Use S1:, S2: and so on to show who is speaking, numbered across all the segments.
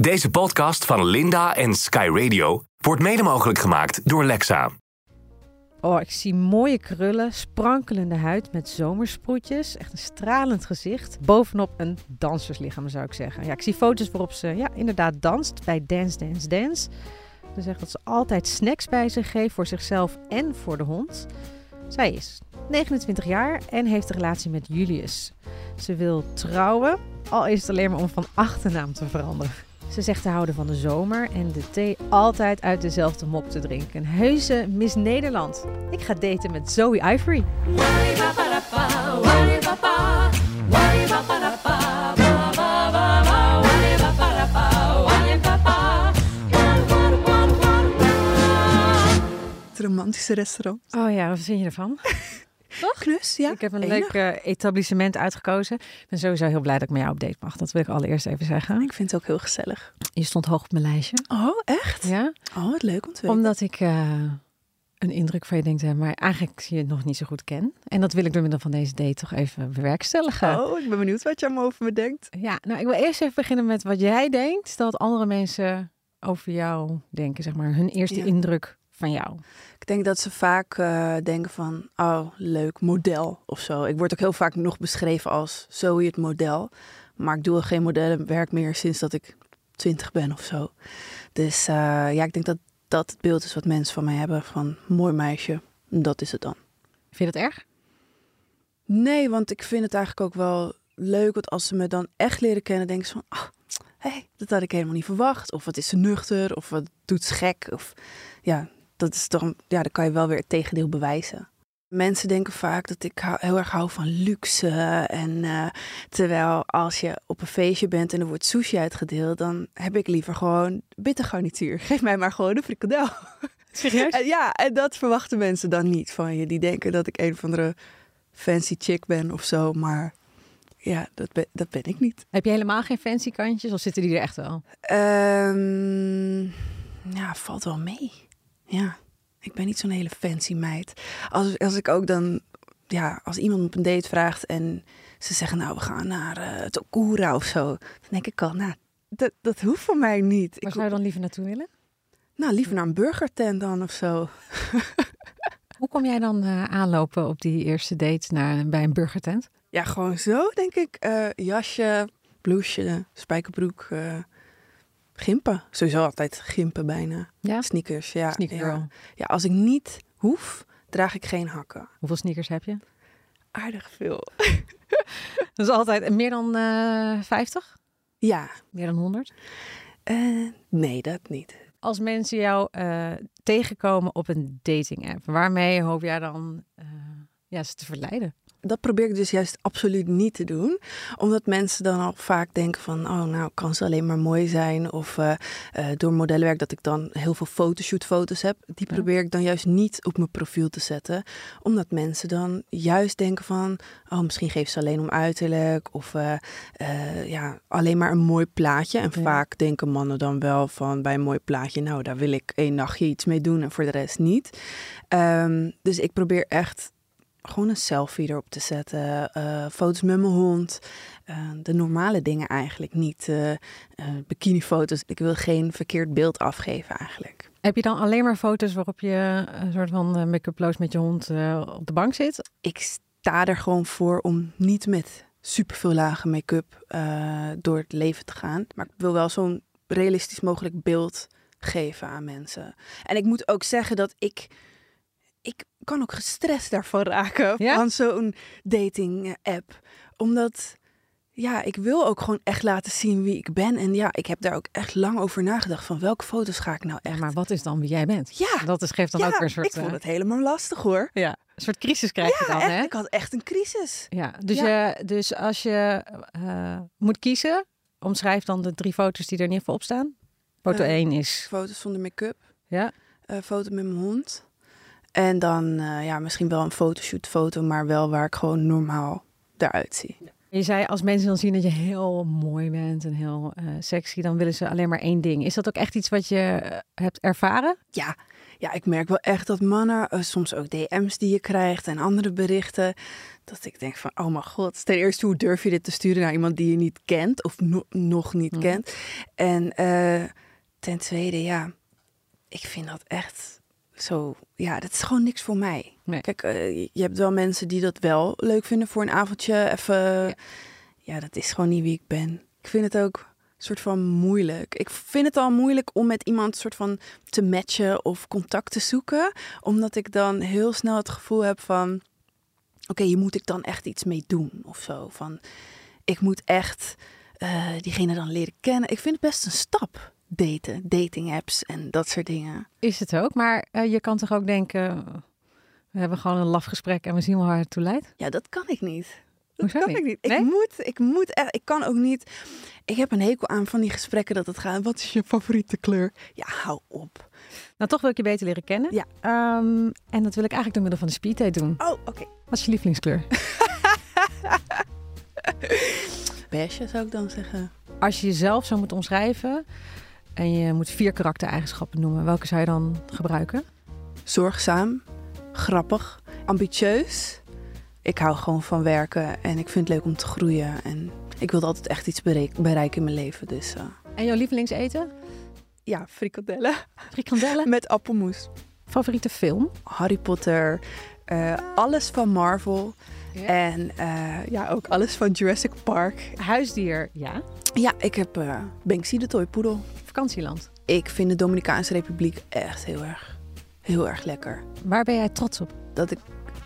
S1: Deze podcast van Linda en Sky Radio wordt mede mogelijk gemaakt door Lexa.
S2: Oh, ik zie mooie krullen, sprankelende huid met zomersproetjes. Echt een stralend gezicht. Bovenop een danserslichaam, zou ik zeggen. Ja, ik zie foto's waarop ze ja, inderdaad danst bij Dance Dance Dance. Ze zegt dat ze altijd snacks bij zich geeft voor zichzelf en voor de hond. Zij is 29 jaar en heeft een relatie met Julius. Ze wil trouwen, al is het alleen maar om van achternaam te veranderen. Ze zegt te houden van de zomer en de thee altijd uit dezelfde mok te drinken. Een heuse Miss Nederland. Ik ga daten met Zoe Ivory.
S3: Het romantische restaurant.
S2: Oh ja, wat vind je ervan?
S3: Toch? Knus, ja.
S2: Ik heb een
S3: Enig.
S2: leuk eh, etablissement uitgekozen. Ik ben sowieso heel blij dat ik met jou op date mag. Dat wil ik allereerst even zeggen.
S3: Ik vind het ook heel gezellig.
S2: Je stond hoog op mijn lijstje.
S3: Oh, echt?
S2: Ja,
S3: Oh, wat leuk om te weten.
S2: omdat ik eh, een indruk van je denk te hebben, maar eigenlijk je het nog niet zo goed ken. En dat wil ik door middel van deze date toch even bewerkstelligen.
S3: Oh, ik ben benieuwd wat je allemaal over me denkt.
S2: Ja, nou, ik wil eerst even beginnen met wat jij denkt dat andere mensen over jou denken, zeg maar, hun eerste
S3: Ja.
S2: indruk van jou.
S3: Ik denk dat ze vaak eh, denken van, oh, leuk, model of zo. Ik word ook heel vaak nog beschreven als Zoe het model. Maar ik doe al geen modellenwerk meer sinds dat ik twintig ben of zo. Dus eh, ja, ik denk dat dat het beeld is wat mensen van mij hebben. Van, mooi meisje, dat is het dan.
S2: Vind je dat erg?
S3: Nee, want ik vind het eigenlijk ook wel leuk. Want als ze me dan echt leren kennen, denken ze van... Ah, hé, dat had ik helemaal niet verwacht. Of wat is ze nuchter? Of wat doet ze gek? Of ja, dat is dan, ja, dan kan je wel weer het tegendeel bewijzen. Mensen denken vaak dat ik heel erg hou van luxe. En eh, terwijl als je op een feestje bent en er wordt sushi uitgedeeld... dan heb ik liever gewoon bittergarnituur. Geef mij maar gewoon een frikandel.
S2: Serieus?
S3: En ja, en dat verwachten mensen dan niet van je. Die denken dat ik een of andere fancy chick ben of zo. Maar ja, dat ben, dat ben ik niet.
S2: Heb je helemaal geen fancy kantjes of zitten die er echt wel?
S3: Ehm, ja, valt wel mee. Ja, ik ben niet zo'n hele fancy meid. Als, als ik ook dan, ja, als iemand op een date vraagt en ze zeggen, nou, we gaan naar eh Tokura of zo. Dan denk ik al, nou, dat, dat hoeft voor mij niet.
S2: Waar
S3: Ik,
S2: zou je dan liever naartoe willen?
S3: nou, liever naar een burgertent dan of zo.
S2: Hoe kom jij dan eh, aanlopen op die eerste date naar, bij een burgertent?
S3: Ja, gewoon zo, denk ik. Eh, jasje, blouseje, spijkerbroek, gimpen. Sowieso altijd gimpen bijna.
S2: Ja,
S3: Sneakers, ja.
S2: sneaker
S3: ja. als ik niet hoef, draag ik geen hakken.
S2: Hoeveel sneakers heb je?
S3: Aardig veel.
S2: Dat is altijd meer dan eh 50?
S3: Ja,
S2: Meer dan 100?
S3: eh, nee, dat niet.
S2: Als mensen jou eh, tegenkomen op een dating app, waarmee hoop jij dan ja, ze te verleiden?
S3: Dat probeer ik dus juist absoluut niet te doen. Omdat mensen dan al vaak denken van... oh, nou kan ze alleen maar mooi zijn. Of eh, eh, door modellenwerk dat ik dan heel veel fotoshootfoto's heb. Die
S2: Ja.
S3: probeer ik dan juist niet op mijn profiel te zetten. Omdat mensen dan juist denken van... oh, misschien geeft ze alleen om uiterlijk. Of eh, ja, alleen maar een mooi plaatje. En
S2: Ja.
S3: vaak denken mannen dan wel van bij een mooi plaatje... nou, daar wil ik één nachtje iets mee doen en voor de rest niet. Ehm, dus ik probeer echt gewoon een selfie erop te zetten. eh, foto's met mijn hond. eh, de normale dingen eigenlijk niet. eh bikinifoto's. Ik wil geen verkeerd beeld afgeven eigenlijk.
S2: Heb je dan alleen maar foto's waarop je een soort van make-uploos met je hond op de bank zit?
S3: Ik sta er gewoon voor om niet met superveel lage make-up door het leven te gaan. Maar ik wil wel zo'n realistisch mogelijk beeld geven aan mensen. En ik moet ook zeggen dat ik... Ik kan ook gestrest daarvan raken.
S2: Ja?
S3: Van zo'n dating app. Omdat... Ja, ik wil ook gewoon echt laten zien wie ik ben. En ja, ik heb daar ook echt lang over nagedacht. Van welke foto's ga ik nou echt...
S2: maar wat is dan wie jij bent?
S3: Ja,
S2: Dat is, geeft dan
S3: ja,
S2: ook weer een soort,
S3: ik vond
S2: eh,
S3: het helemaal lastig hoor.
S2: ja, een soort crisis krijg je
S3: Ja,
S2: dan,
S3: echt,
S2: hè?
S3: ik had echt een crisis.
S2: Ja, dus,
S3: Ja.
S2: Je, dus als je eh, moet kiezen, omschrijf dan de drie foto's die er in ieder geval op staan. Foto
S3: Eh,
S2: 1 is,
S3: Foto's zonder make-up.
S2: ja,
S3: eh, foto met mijn hond. En dan eh, ja, misschien wel een fotoshoot foto, maar wel waar ik gewoon normaal eruit zie.
S2: Je zei als mensen dan zien dat je heel mooi bent en heel uh, sexy, dan willen ze alleen maar één ding. Is dat ook echt iets wat je eh, hebt ervaren?
S3: Ja, ja, ik merk wel echt dat mannen, uh, soms ook DM's die je krijgt en andere berichten, dat ik denk van, oh mijn god, ten eerste, hoe durf je dit te sturen naar iemand die je niet kent of no nog niet mm. kent? En ten tweede, ja, ik vind dat echt zo, ja, dat is gewoon niks voor mij. Kijk, uh, je hebt wel mensen die dat wel leuk vinden voor een avondje. Even, ja. ja. dat is gewoon niet wie ik ben. Ik vind het ook soort van moeilijk. Ik vind het al moeilijk om met iemand soort van te matchen of contact te zoeken, omdat ik dan heel snel het gevoel heb van, oké, okay, hier moet ik dan echt iets mee doen of zo. Van, ik moet echt uh, diegene dan leren kennen. Ik vind het best een stap daten, dating apps en dat soort dingen.
S2: Is het ook, maar uh, je kan toch ook denken, we hebben gewoon een laf gesprek en we zien wel waar het toe leidt?
S3: Ja, dat kan ik niet. Dat kan niet? ik niet. Ik moet, ik moet echt, ik kan ook niet. Ik heb een hekel aan van die gesprekken dat het gaat. Wat is je favoriete kleur? Ja, hou op.
S2: Nou, toch wil ik je beter leren kennen.
S3: Ja.
S2: Um, en dat wil ik eigenlijk door middel van de speeddate doen.
S3: Oh, oké. Okay.
S2: Wat is je lievelingskleur?
S3: Beige zou ik dan zeggen.
S2: Als je jezelf zou moeten omschrijven en je moet vier karaktereigenschappen noemen, welke zou je dan gebruiken?
S3: Zorgzaam, grappig, ambitieus. Ik hou gewoon van werken en ik vind het leuk om te groeien. En ik wilde altijd echt iets bereiken in mijn leven. Dus, uh...
S2: En jouw lievelingseten?
S3: Ja, frikandellen.
S2: Frikandellen?
S3: Met appelmoes.
S2: Favoriete film?
S3: Harry Potter. Uh, alles van Marvel. En uh, ja, ook alles van Jurassic Park.
S2: Huisdier, ja?
S3: Ja, ik heb Banksy de toy poedel.
S2: Vakantieland?
S3: Ik vind de Dominicaanse Republiek echt heel erg, heel erg lekker.
S2: Waar ben jij trots op?
S3: Dat ik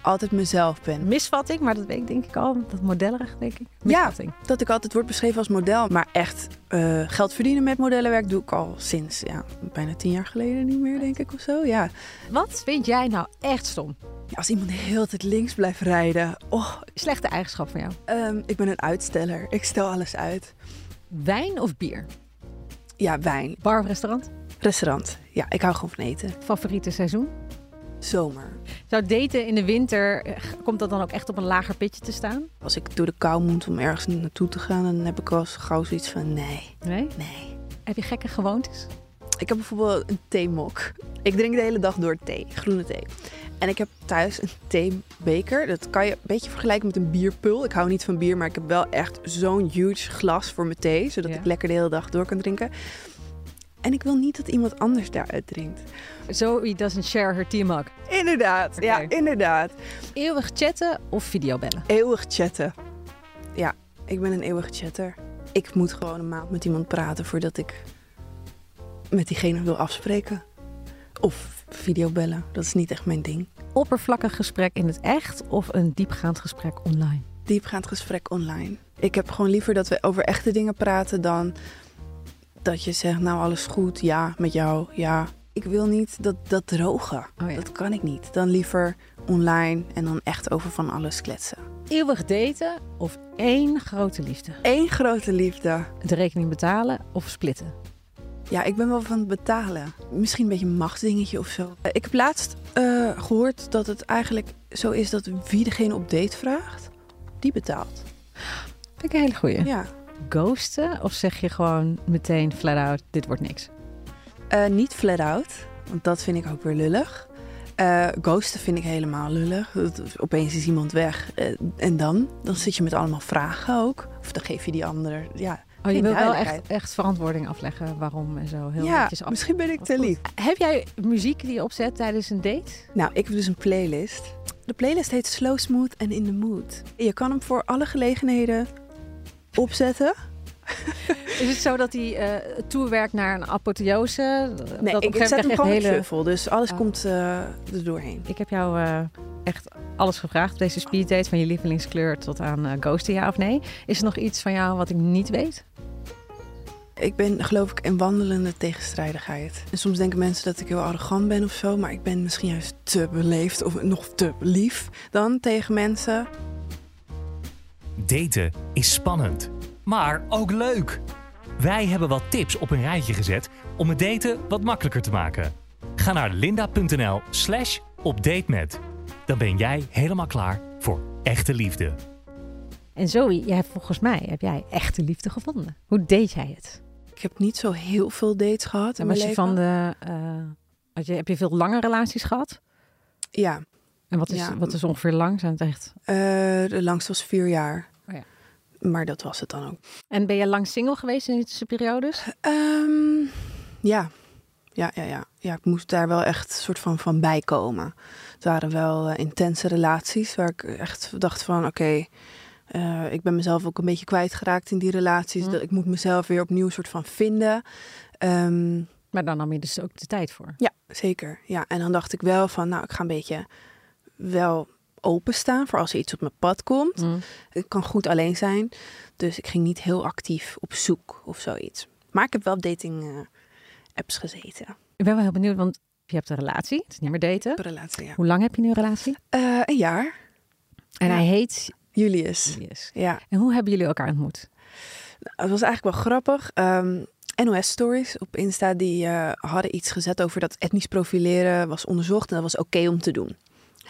S3: altijd mezelf ben.
S2: Misvatting, maar dat weet ik denk ik al. Dat modellerig, denk ik. Misvatting.
S3: Ja, dat ik altijd word beschreven als model. Maar echt uh, geld verdienen met modellenwerk doe ik al sinds ja, bijna tien jaar geleden niet meer, denk ik, of zo. Ja.
S2: Wat vind jij nou echt stom?
S3: Ja, als iemand de hele tijd links blijft rijden. Oh.
S2: Slechte eigenschap van jou?
S3: Um, ik ben een uitsteller. Ik stel alles uit.
S2: Wijn of bier?
S3: Ja, wijn.
S2: Bar of restaurant?
S3: Restaurant. Ja, ik hou gewoon van eten.
S2: Favoriete seizoen?
S3: Zomer.
S2: Zou daten in de winter, eh, komt dat dan ook echt op een lager pitje te staan?
S3: Als ik door de kou moet om ergens naartoe te gaan, dan heb ik wel gauw zoiets van nee.
S2: Nee?
S3: Nee.
S2: Heb je gekke gewoontes?
S3: Ik heb bijvoorbeeld een theemok. Ik drink de hele dag door thee, groene thee. En ik heb thuis een theebeker. Dat kan je een beetje vergelijken met een bierpul. Ik hou niet van bier, maar ik heb wel echt zo'n huge glas voor mijn thee. Zodat ik lekker de hele dag door kan drinken. En ik wil niet dat iemand anders daaruit drinkt.
S2: Zoe doesn't share her tea mug.
S3: Inderdaad, ja, inderdaad.
S2: Eeuwig chatten of videobellen?
S3: Eeuwig chatten. Ja, ik ben een eeuwige chatter. Ik moet gewoon een maand met iemand praten voordat ik met diegene wil afspreken. Of videobellen, dat is niet echt mijn ding.
S2: Oppervlakkig gesprek in het echt of een diepgaand gesprek online?
S3: Diepgaand gesprek online. Ik heb gewoon liever dat we over echte dingen praten dan dat je zegt, nou alles goed, ja, met jou, ja. Ik wil niet dat, dat drogen. Oh ja. Dat kan ik niet. Dan liever online en dan echt over van alles kletsen.
S2: Eeuwig daten of één grote liefde?
S3: Eén grote liefde.
S2: De rekening betalen of splitten?
S3: Ja, ik ben wel van het betalen. Misschien een beetje een machtsdingetje of zo. Ik heb laatst uh, gehoord dat het eigenlijk zo is dat wie degene op date vraagt, die betaalt.
S2: Vind ik een hele goeie.
S3: Ja.
S2: Ghosten of zeg je gewoon meteen flat out, dit wordt niks?
S3: Uh, niet flat out, want dat vind ik ook weer lullig. Uh, ghosten vind ik helemaal lullig. Opeens is iemand weg. Uh, en dan? Dan zit je met allemaal vragen ook. Of dan geef je die ander... Ja,
S2: Oh, je wil wel echt, echt verantwoording afleggen waarom en zo. Heel
S3: ja, misschien ben ik te lief.
S2: Heb jij muziek die je opzet tijdens een date?
S3: Nou, ik heb dus een playlist. De playlist heet Slow Smooth and In The Mood. Je kan hem voor alle gelegenheden opzetten.
S2: Is het zo dat hij uh, toewerkt naar een apotheose?
S3: Nee, dat ik, ik zet hem gewoon hele... shuffle, dus alles oh. komt uh, er doorheen.
S2: Ik heb jou uh, echt alles gevraagd deze speeddate, van je lievelingskleur tot aan uh, ghosten, ja of nee. Is er nog iets van jou wat ik niet weet?
S3: Ik ben geloof ik een wandelende tegenstrijdigheid. En soms denken mensen dat ik heel arrogant ben of zo, maar ik ben misschien juist te beleefd of nog te lief dan tegen mensen.
S1: Daten is spannend, maar ook leuk. Wij hebben wat tips op een rijtje gezet om het daten wat makkelijker te maken. Ga naar linda.nl/slash op date met. Dan ben jij helemaal klaar voor echte liefde.
S2: En Zoe, jij hebt volgens mij heb jij echte liefde gevonden. Hoe deed jij het?
S3: Ik heb niet zo heel veel dates gehad
S2: En was je van de, eh, had je, heb je veel lange relaties gehad?
S3: Ja,
S2: En wat is,
S3: Ja.
S2: wat is ongeveer lang? Zijn het echt?
S3: eh, de langste was vier jaar. Maar dat was het dan ook.
S2: En ben je lang single geweest in die tussenperiodes?
S3: Ehm, ja. Ja, ja, ja. Ja, ik moest daar wel echt soort van van bijkomen. Het waren wel eh, intense relaties waar ik echt dacht van... oké, eh, ik ben mezelf ook een beetje kwijtgeraakt in die relaties.
S2: Hm.
S3: Dat ik moet mezelf weer opnieuw soort van vinden. Ehm,
S2: Maar dan nam je dus ook de tijd voor.
S3: ja, zeker. Ja, en dan dacht ik wel van... nou, ik ga een beetje wel openstaan voor als er iets op mijn pad komt.
S2: Mm.
S3: Ik kan goed alleen zijn. Dus ik ging niet heel actief op zoek of zoiets. Maar ik heb wel op dating eh, apps gezeten.
S2: Ik ben wel heel benieuwd, want je hebt een relatie. Het is niet meer daten.
S3: Een relatie, ja.
S2: Hoe lang heb je nu een relatie?
S3: Eh, een jaar.
S2: En
S3: Ja.
S2: hij heet
S3: Julius.
S2: Julius.
S3: Ja,
S2: En hoe hebben jullie elkaar ontmoet?
S3: het was eigenlijk wel grappig. Ehm, NOS-stories op Insta die eh, hadden iets gezet over dat etnisch profileren was onderzocht en dat was oké om te doen.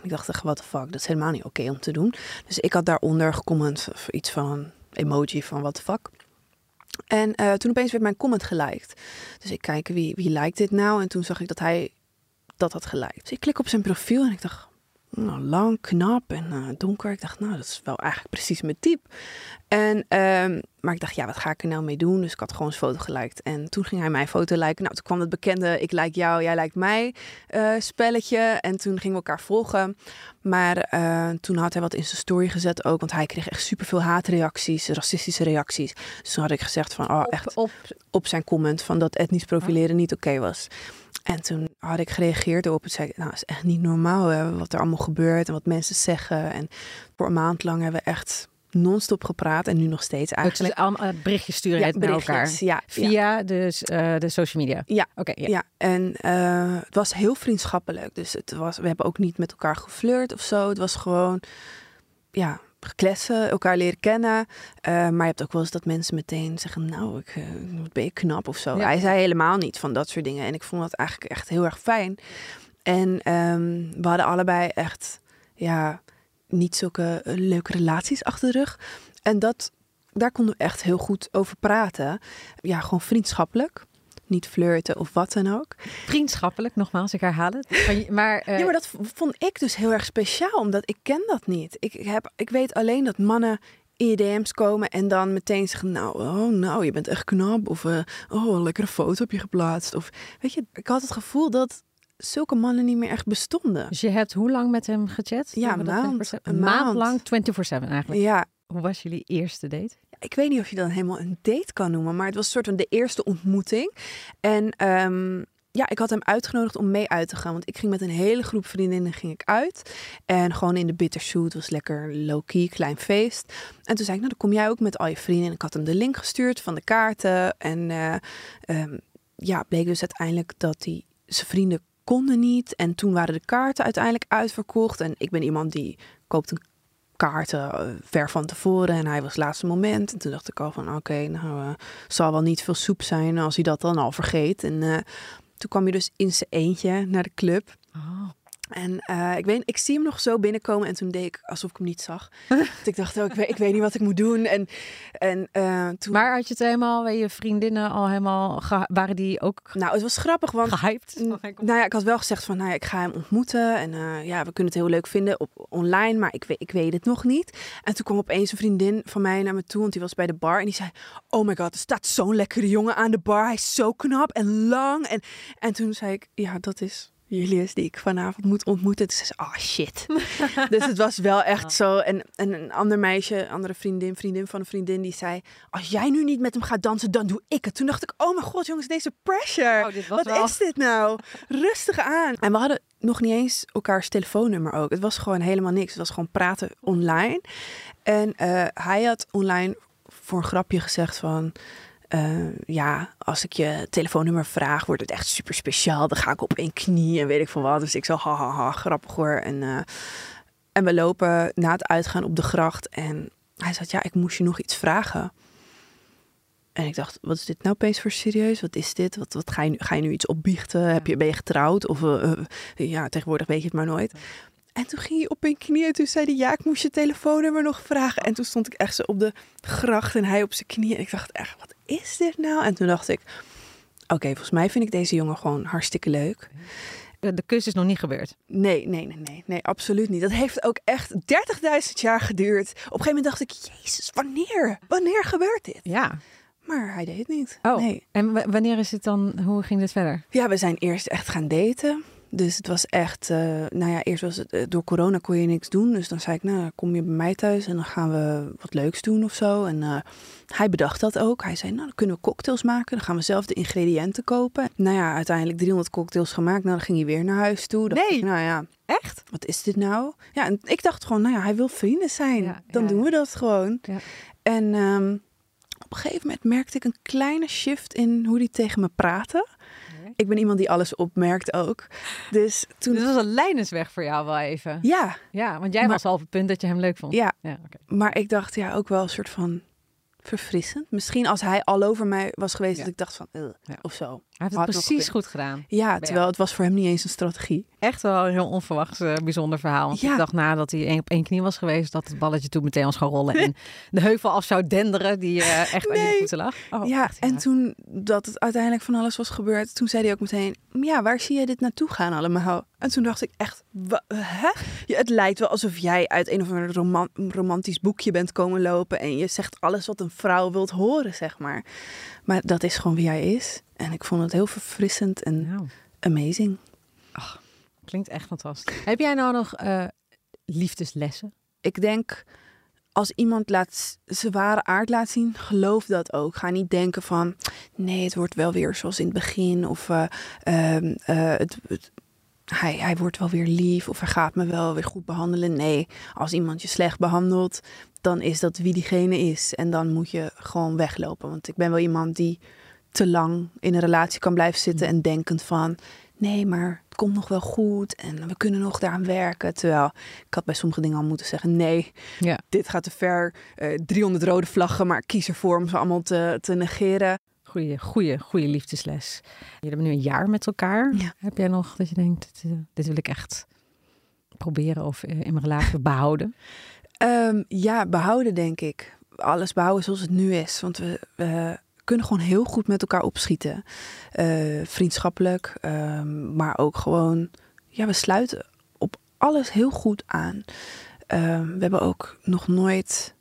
S3: Ik dacht, wat de fuck, dat is helemaal niet oké om te doen. Dus ik had daaronder gecomment iets van emoji van wat de fuck. En eh, toen opeens werd mijn comment geliked. Dus ik kijk, wie, wie liked dit nou? En toen zag ik dat hij dat had geliked. Dus ik klik op zijn profiel en ik dacht, nou, lang, knap en eh, donker. Ik dacht, nou, dat is wel eigenlijk precies mijn type. En, ehm, maar ik dacht, ja, wat ga ik er nou mee doen? Dus ik had gewoon zijn foto geliked. En toen ging hij mijn foto liken. Nou, toen kwam het bekende, ik like jou, jij lijkt mij eh, spelletje. En toen gingen we elkaar volgen. Maar eh, toen had hij wat in zijn story gezet ook. Want hij kreeg echt superveel haatreacties, racistische reacties. Dus toen had ik gezegd van, oh, echt
S2: op,
S3: op zijn comment van dat etnisch profileren niet oké was. En toen had ik gereageerd erop en zei ik, nou, het is echt niet normaal hè, wat er allemaal gebeurt en wat mensen zeggen. En voor een maand lang hebben we echt non-stop gepraat en nu nog steeds
S2: dus
S3: eigenlijk.
S2: allemaal eh, berichtjes sturen je naar elkaar.
S3: Ja, ja,
S2: Via dus, de social media?
S3: Ja.
S2: Oké, ja.
S3: ja. en eh, het was heel vriendschappelijk. Dus het was, we hebben ook niet met elkaar geflirt of zo. Het was gewoon, ja, geklessen, elkaar leren kennen. Eh, maar je hebt ook wel eens dat mensen meteen zeggen, nou, ik, eh, ben je knap of zo.
S2: Ja.
S3: Hij zei helemaal niet van dat soort dingen. En ik vond dat eigenlijk echt heel erg fijn. En ehm, we hadden allebei echt, ja, niet zulke eh, leuke relaties achter de rug. En dat, daar konden we echt heel goed over praten. Ja, gewoon vriendschappelijk. Niet flirten of wat dan ook.
S2: Vriendschappelijk, nogmaals, ik herhaal het. Maar, eh,
S3: Ja, maar dat vond ik dus heel erg speciaal, omdat ik ken dat niet. Ik, heb, ik weet alleen dat mannen in je DM's komen en dan meteen zeggen, nou, oh, nou, je bent echt knap. Of, eh, oh, een lekkere foto heb je geplaatst. Of, weet je, ik had het gevoel dat zulke mannen niet meer echt bestonden.
S2: Dus je hebt hoe lang met hem gechat?
S3: Ja,
S2: dat
S3: maand.
S2: 24/7?
S3: Een
S2: Een maand
S3: maand.
S2: lang, 24-7 eigenlijk.
S3: Ja,
S2: Hoe was jullie eerste date?
S3: ik weet niet of je dan helemaal een date kan noemen, maar het was soort van de eerste ontmoeting. En ehm, ja, ik had hem uitgenodigd om mee uit te gaan, want ik ging met een hele groep vriendinnen ging ik uit. En gewoon in de bittershoot was lekker low-key, klein feest. En toen zei ik, nou dan kom jij ook met al je vrienden. En ik had hem de link gestuurd van de kaarten. En eh, ehm, ja, bleek dus uiteindelijk dat hij zijn vrienden konden niet. En toen waren de kaarten uiteindelijk uitverkocht. En ik ben iemand die koopt een kaarten eh, ver van tevoren en hij was het laatste moment. En toen dacht ik al van oké, nou eh, zal wel niet veel soep zijn als hij dat dan al vergeet. En eh, toen kwam hij dus in zijn eentje naar de club.
S2: Oh.
S3: En eh, ik weet, ik zie hem nog zo binnenkomen en toen deed ik alsof ik hem niet zag. Want ik dacht, oh, ik, weet, ik weet niet wat ik moet doen. En, en eh, toen,
S2: Maar had je het helemaal, je vriendinnen al helemaal, waren die ook
S3: nou, het was grappig, want
S2: gehyped?
S3: Mm, Nou ja, ik had wel gezegd van, nou ja, ik ga hem ontmoeten. En eh, ja, we kunnen het heel leuk vinden op online, maar ik weet, ik weet het nog niet. En toen kwam opeens een vriendin van mij naar me toe, want die was bij de bar. En die zei, oh my god, er staat zo'n lekkere jongen aan de bar. Hij is zo knap en lang. En, en toen zei ik, ja, dat is Julius die ik vanavond moet ontmoeten. Zei ze, oh shit. dus het was wel echt zo. En, en een ander meisje, andere vriendin, vriendin van een vriendin, die zei, als jij nu niet met hem gaat dansen, dan doe ik het. Toen dacht ik, oh mijn god jongens, deze pressure.
S2: Oh,
S3: Wat
S2: wel-
S3: is dit nou? Rustig aan. En we hadden nog niet eens elkaars telefoonnummer ook. Het was gewoon helemaal niks. Het was gewoon praten online. En eh, hij had online voor een grapje gezegd van... eh, ja, als ik je telefoonnummer vraag, wordt het echt super speciaal. Dan ga ik op één knie en weet ik veel wat. Dus ik zo, ha, ha, ha, grappig hoor. En, eh, en we lopen na het uitgaan op de gracht. En hij zei, ja, ik moest je nog iets vragen. En ik dacht, wat is dit nou opeens voor serieus? Wat is dit? Wat, wat ga, je nu, ga je nu iets opbiechten? Heb je, ben je getrouwd? Of eh, ja, tegenwoordig weet je het maar nooit. En toen ging hij op een knieën en toen zei hij, ja, ik moest je telefoonnummer nog vragen. En toen stond ik echt zo op de gracht en hij op zijn knieën. En ik dacht echt, wat is dit nou? En toen dacht ik, oké, volgens mij vind ik deze jongen gewoon hartstikke leuk.
S2: De, de kus is nog niet gebeurd.
S3: Nee, nee, nee, nee, nee, absoluut niet. Dat heeft ook echt 30.000 jaar geduurd. Op een gegeven moment dacht ik, jezus, wanneer? Wanneer gebeurt dit?
S2: Ja.
S3: Maar hij deed het niet.
S2: Oh,
S3: Nee.
S2: en wanneer is het dan, hoe ging dit verder?
S3: Ja, we zijn eerst echt gaan daten. Dus het was echt, eh, nou ja, eerst was het, eh, door corona kon je niks doen. Dus dan zei ik, nou, kom je bij mij thuis en dan gaan we wat leuks doen of zo. En eh, hij bedacht dat ook. Hij zei, nou, dan kunnen we cocktails maken. Dan gaan we zelf de ingrediënten kopen. Nou ja, uiteindelijk 300 cocktails gemaakt. Nou, dan ging hij weer naar huis toe.
S2: Nee.
S3: ik, nou ja,
S2: Echt?
S3: wat is dit nou? Ja, en ik dacht gewoon, nou ja, hij wil vrienden zijn.
S2: Ja,
S3: dan
S2: ja,
S3: doen we dat gewoon.
S2: Ja.
S3: En ehm, op een gegeven moment merkte ik een kleine shift in hoe hij tegen me praatte. Ik ben iemand die alles opmerkt ook. Dus toen...
S2: Dus was een lijnensweg voor jou wel even.
S3: Ja,
S2: Ja, want jij
S3: Maar-
S2: was al op het punt dat je hem leuk vond.
S3: ja, maar ik dacht ja ook wel een soort van verfrissend. Misschien als hij al over mij was geweest,
S2: Ja.
S3: dat ik dacht van, of zo.
S2: Hij heeft het precies goed gedaan.
S3: Ja, terwijl het was voor hem niet eens een strategie.
S2: Echt wel een heel onverwachts eh, bijzonder verhaal. Want
S3: Ja.
S2: ik dacht nadat hij één op één knie was geweest, dat het balletje toen meteen was gaan rollen. En de heuvel af zou denderen die eh, echt
S3: Nee.
S2: je voeten lag. Oh,
S3: ja,
S2: echt,
S3: en toen dat het uiteindelijk van alles was gebeurd, toen zei hij ook meteen, ja, waar zie jij dit naartoe gaan allemaal? En toen dacht ik echt, hè? Ja, het lijkt wel alsof jij uit een of ander roman- romantisch boekje bent komen lopen en je zegt alles wat een vrouw wilt horen, zeg maar. Maar dat is gewoon wie hij is. En ik vond het heel verfrissend en
S2: Nou,
S3: amazing.
S2: klinkt echt fantastisch. Heb jij nou nog eh, liefdeslessen?
S3: ik denk, als iemand laat, zijn ware aard laat zien, geloof dat ook. Ga niet denken van, nee, het wordt wel weer zoals in het begin. Of eh, ehm, eh, het, het- hij, hij wordt wel weer lief. Of hij gaat me wel weer goed behandelen. Nee, als iemand je slecht behandelt, dan is dat wie diegene is. En dan moet je gewoon weglopen. Want ik ben wel iemand die te lang in een relatie kan blijven zitten en denkend van... Nee, maar het komt nog wel goed en we kunnen nog daaraan werken. Terwijl ik had bij sommige dingen al moeten zeggen... nee,
S2: Ja.
S3: dit gaat te ver. Eh 300 rode vlaggen, maar ik kies ervoor om ze allemaal te, te negeren.
S2: Goeie, goeie, goeie liefdesles. Jullie hebben nu een jaar met elkaar.
S3: Ja.
S2: Heb jij nog dat je denkt, dit, eh, dit wil ik echt proberen of eh, in mijn relatie behouden?
S3: Ehm, ja, behouden denk ik. Alles behouden zoals het nu is. Want we, we kunnen gewoon heel goed met elkaar opschieten. Eh, vriendschappelijk, ehm, maar ook gewoon... Ja, we sluiten op alles heel goed aan. Ehm, we hebben ook nog nooit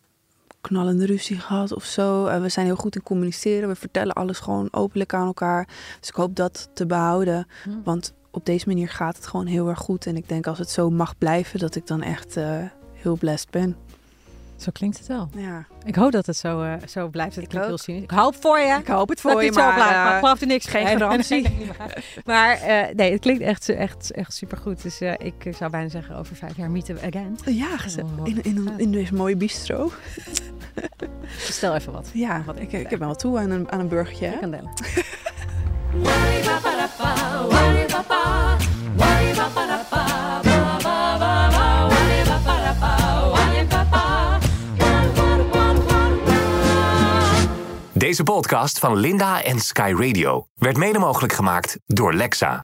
S3: knallende ruzie gehad of zo. Eh, we zijn heel goed in communiceren. We vertellen alles gewoon openlijk aan elkaar. Dus ik hoop dat te behouden. Want op deze manier gaat het gewoon heel erg goed. En ik denk als het zo mag blijven, dat ik dan echt eh, heel blessed ben.
S2: Zo klinkt het wel.
S3: Ja.
S2: Ik hoop dat het zo, eh, zo blijft. Het
S3: Ik
S2: klinkt
S3: ook.
S2: heel cynisch. Ik hoop voor je.
S3: Ik hoop het
S2: Dat
S3: voor
S2: ik
S3: je,
S2: het zo
S3: maar,
S2: blijf,
S3: eh,
S2: maar ik geloof er niks
S3: geen garantie.
S2: Nee, nee, maar maar eh, nee, het klinkt echt, echt, echt supergoed. Dus eh, ik zou bijna zeggen, over vijf jaar meeten we again.
S3: ja, gezellig.
S2: Oh,
S3: in, in, in deze mooie bistro.
S2: Stel even wat.
S3: Ja,
S2: Wat
S3: ik,
S2: ik-
S3: ik heb wel toe aan een, aan een burgertje.
S2: Ik kan delen.
S1: Deze podcast van Linda en Sky Radio werd mede mogelijk gemaakt door Lexa.